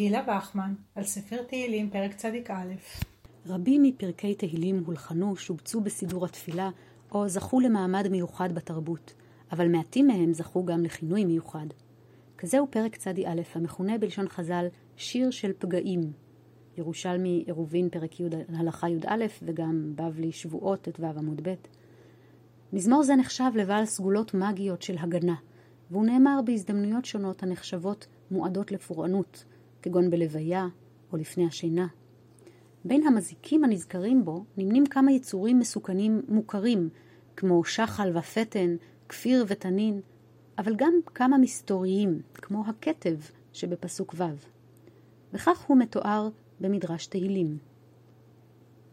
גילה וחמן, על ספר תהילים, פרק צ"א. רבים מפרקי תהילים הולחנו, שובצו בסידור התפילה, או זכו למעמד מיוחד בתרבות, אבל מעטים מהם זכו גם לכינוי מיוחד. כזהו פרק צ"א, המכונה בלשון חז"ל שיר של פגעים. ירושלמי עירובין פרק י' הלכה י"א וגם בבלי שבועות ט"ו עמוד ב'. מזמור זה נחשב לבעל סגולות מגיות של הגנה, והוא נאמר בהזדמנויות שונות הנחשבות מועדות לפורענות, כגון בלוויה או לפני השינה. בין המזיקים הנזכרים בו נמנים כמה יצורים מסוכנים מוכרים, כמו שחל ופטן, כפיר ותנין, אבל גם כמה מסתוריים, כמו הכתב שבפסוק ו'. וכך הוא מתואר במדרש תהילים.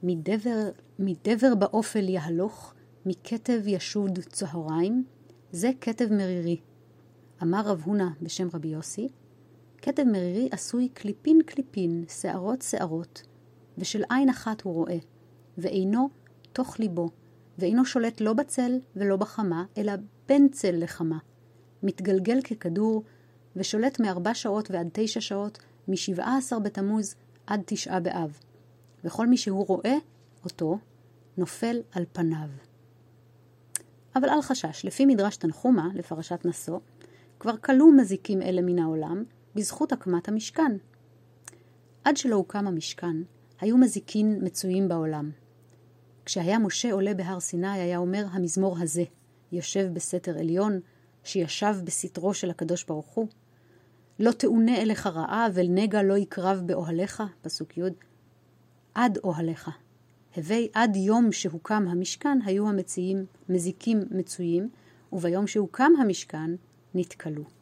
מדבר, מדבר באופל יהלוך, מכתב ישוד צהריים, זה כתב מרירי. אמר רב הונא בשם רבי יוסי, כתב מרירי עשוי קליפין קליפין, שערות שערות, ושל עין אחת הוא רואה, ואינו תוך ליבו, ואינו שולט לא בצל ולא בחמה, אלא בין צל לחמה. מתגלגל ככדור, ושולט מארבע שעות ועד תשע שעות, משבעה עשר בתמוז עד תשעה באב. וכל מי שהוא רואה אותו, נופל על פניו. אבל אל חשש, לפי מדרש תנחומה, לפרשת נשוא, כבר כלו מזיקים אלה מן העולם, בזכות הקמת המשכן. עד שלא הוקם המשכן, היו מזיקין מצויים בעולם. כשהיה משה עולה בהר סיני, היה אומר המזמור הזה, יושב בסתר עליון, שישב בסתרו של הקדוש ברוך הוא. לא תאונה אליך רעה, ולנגע לא יקרב באוהליך, פסוק י', עד אוהליך. הווי עד יום שהוקם המשכן, היו המציעים מזיקים מצויים, וביום שהוקם המשכן, נתכלו.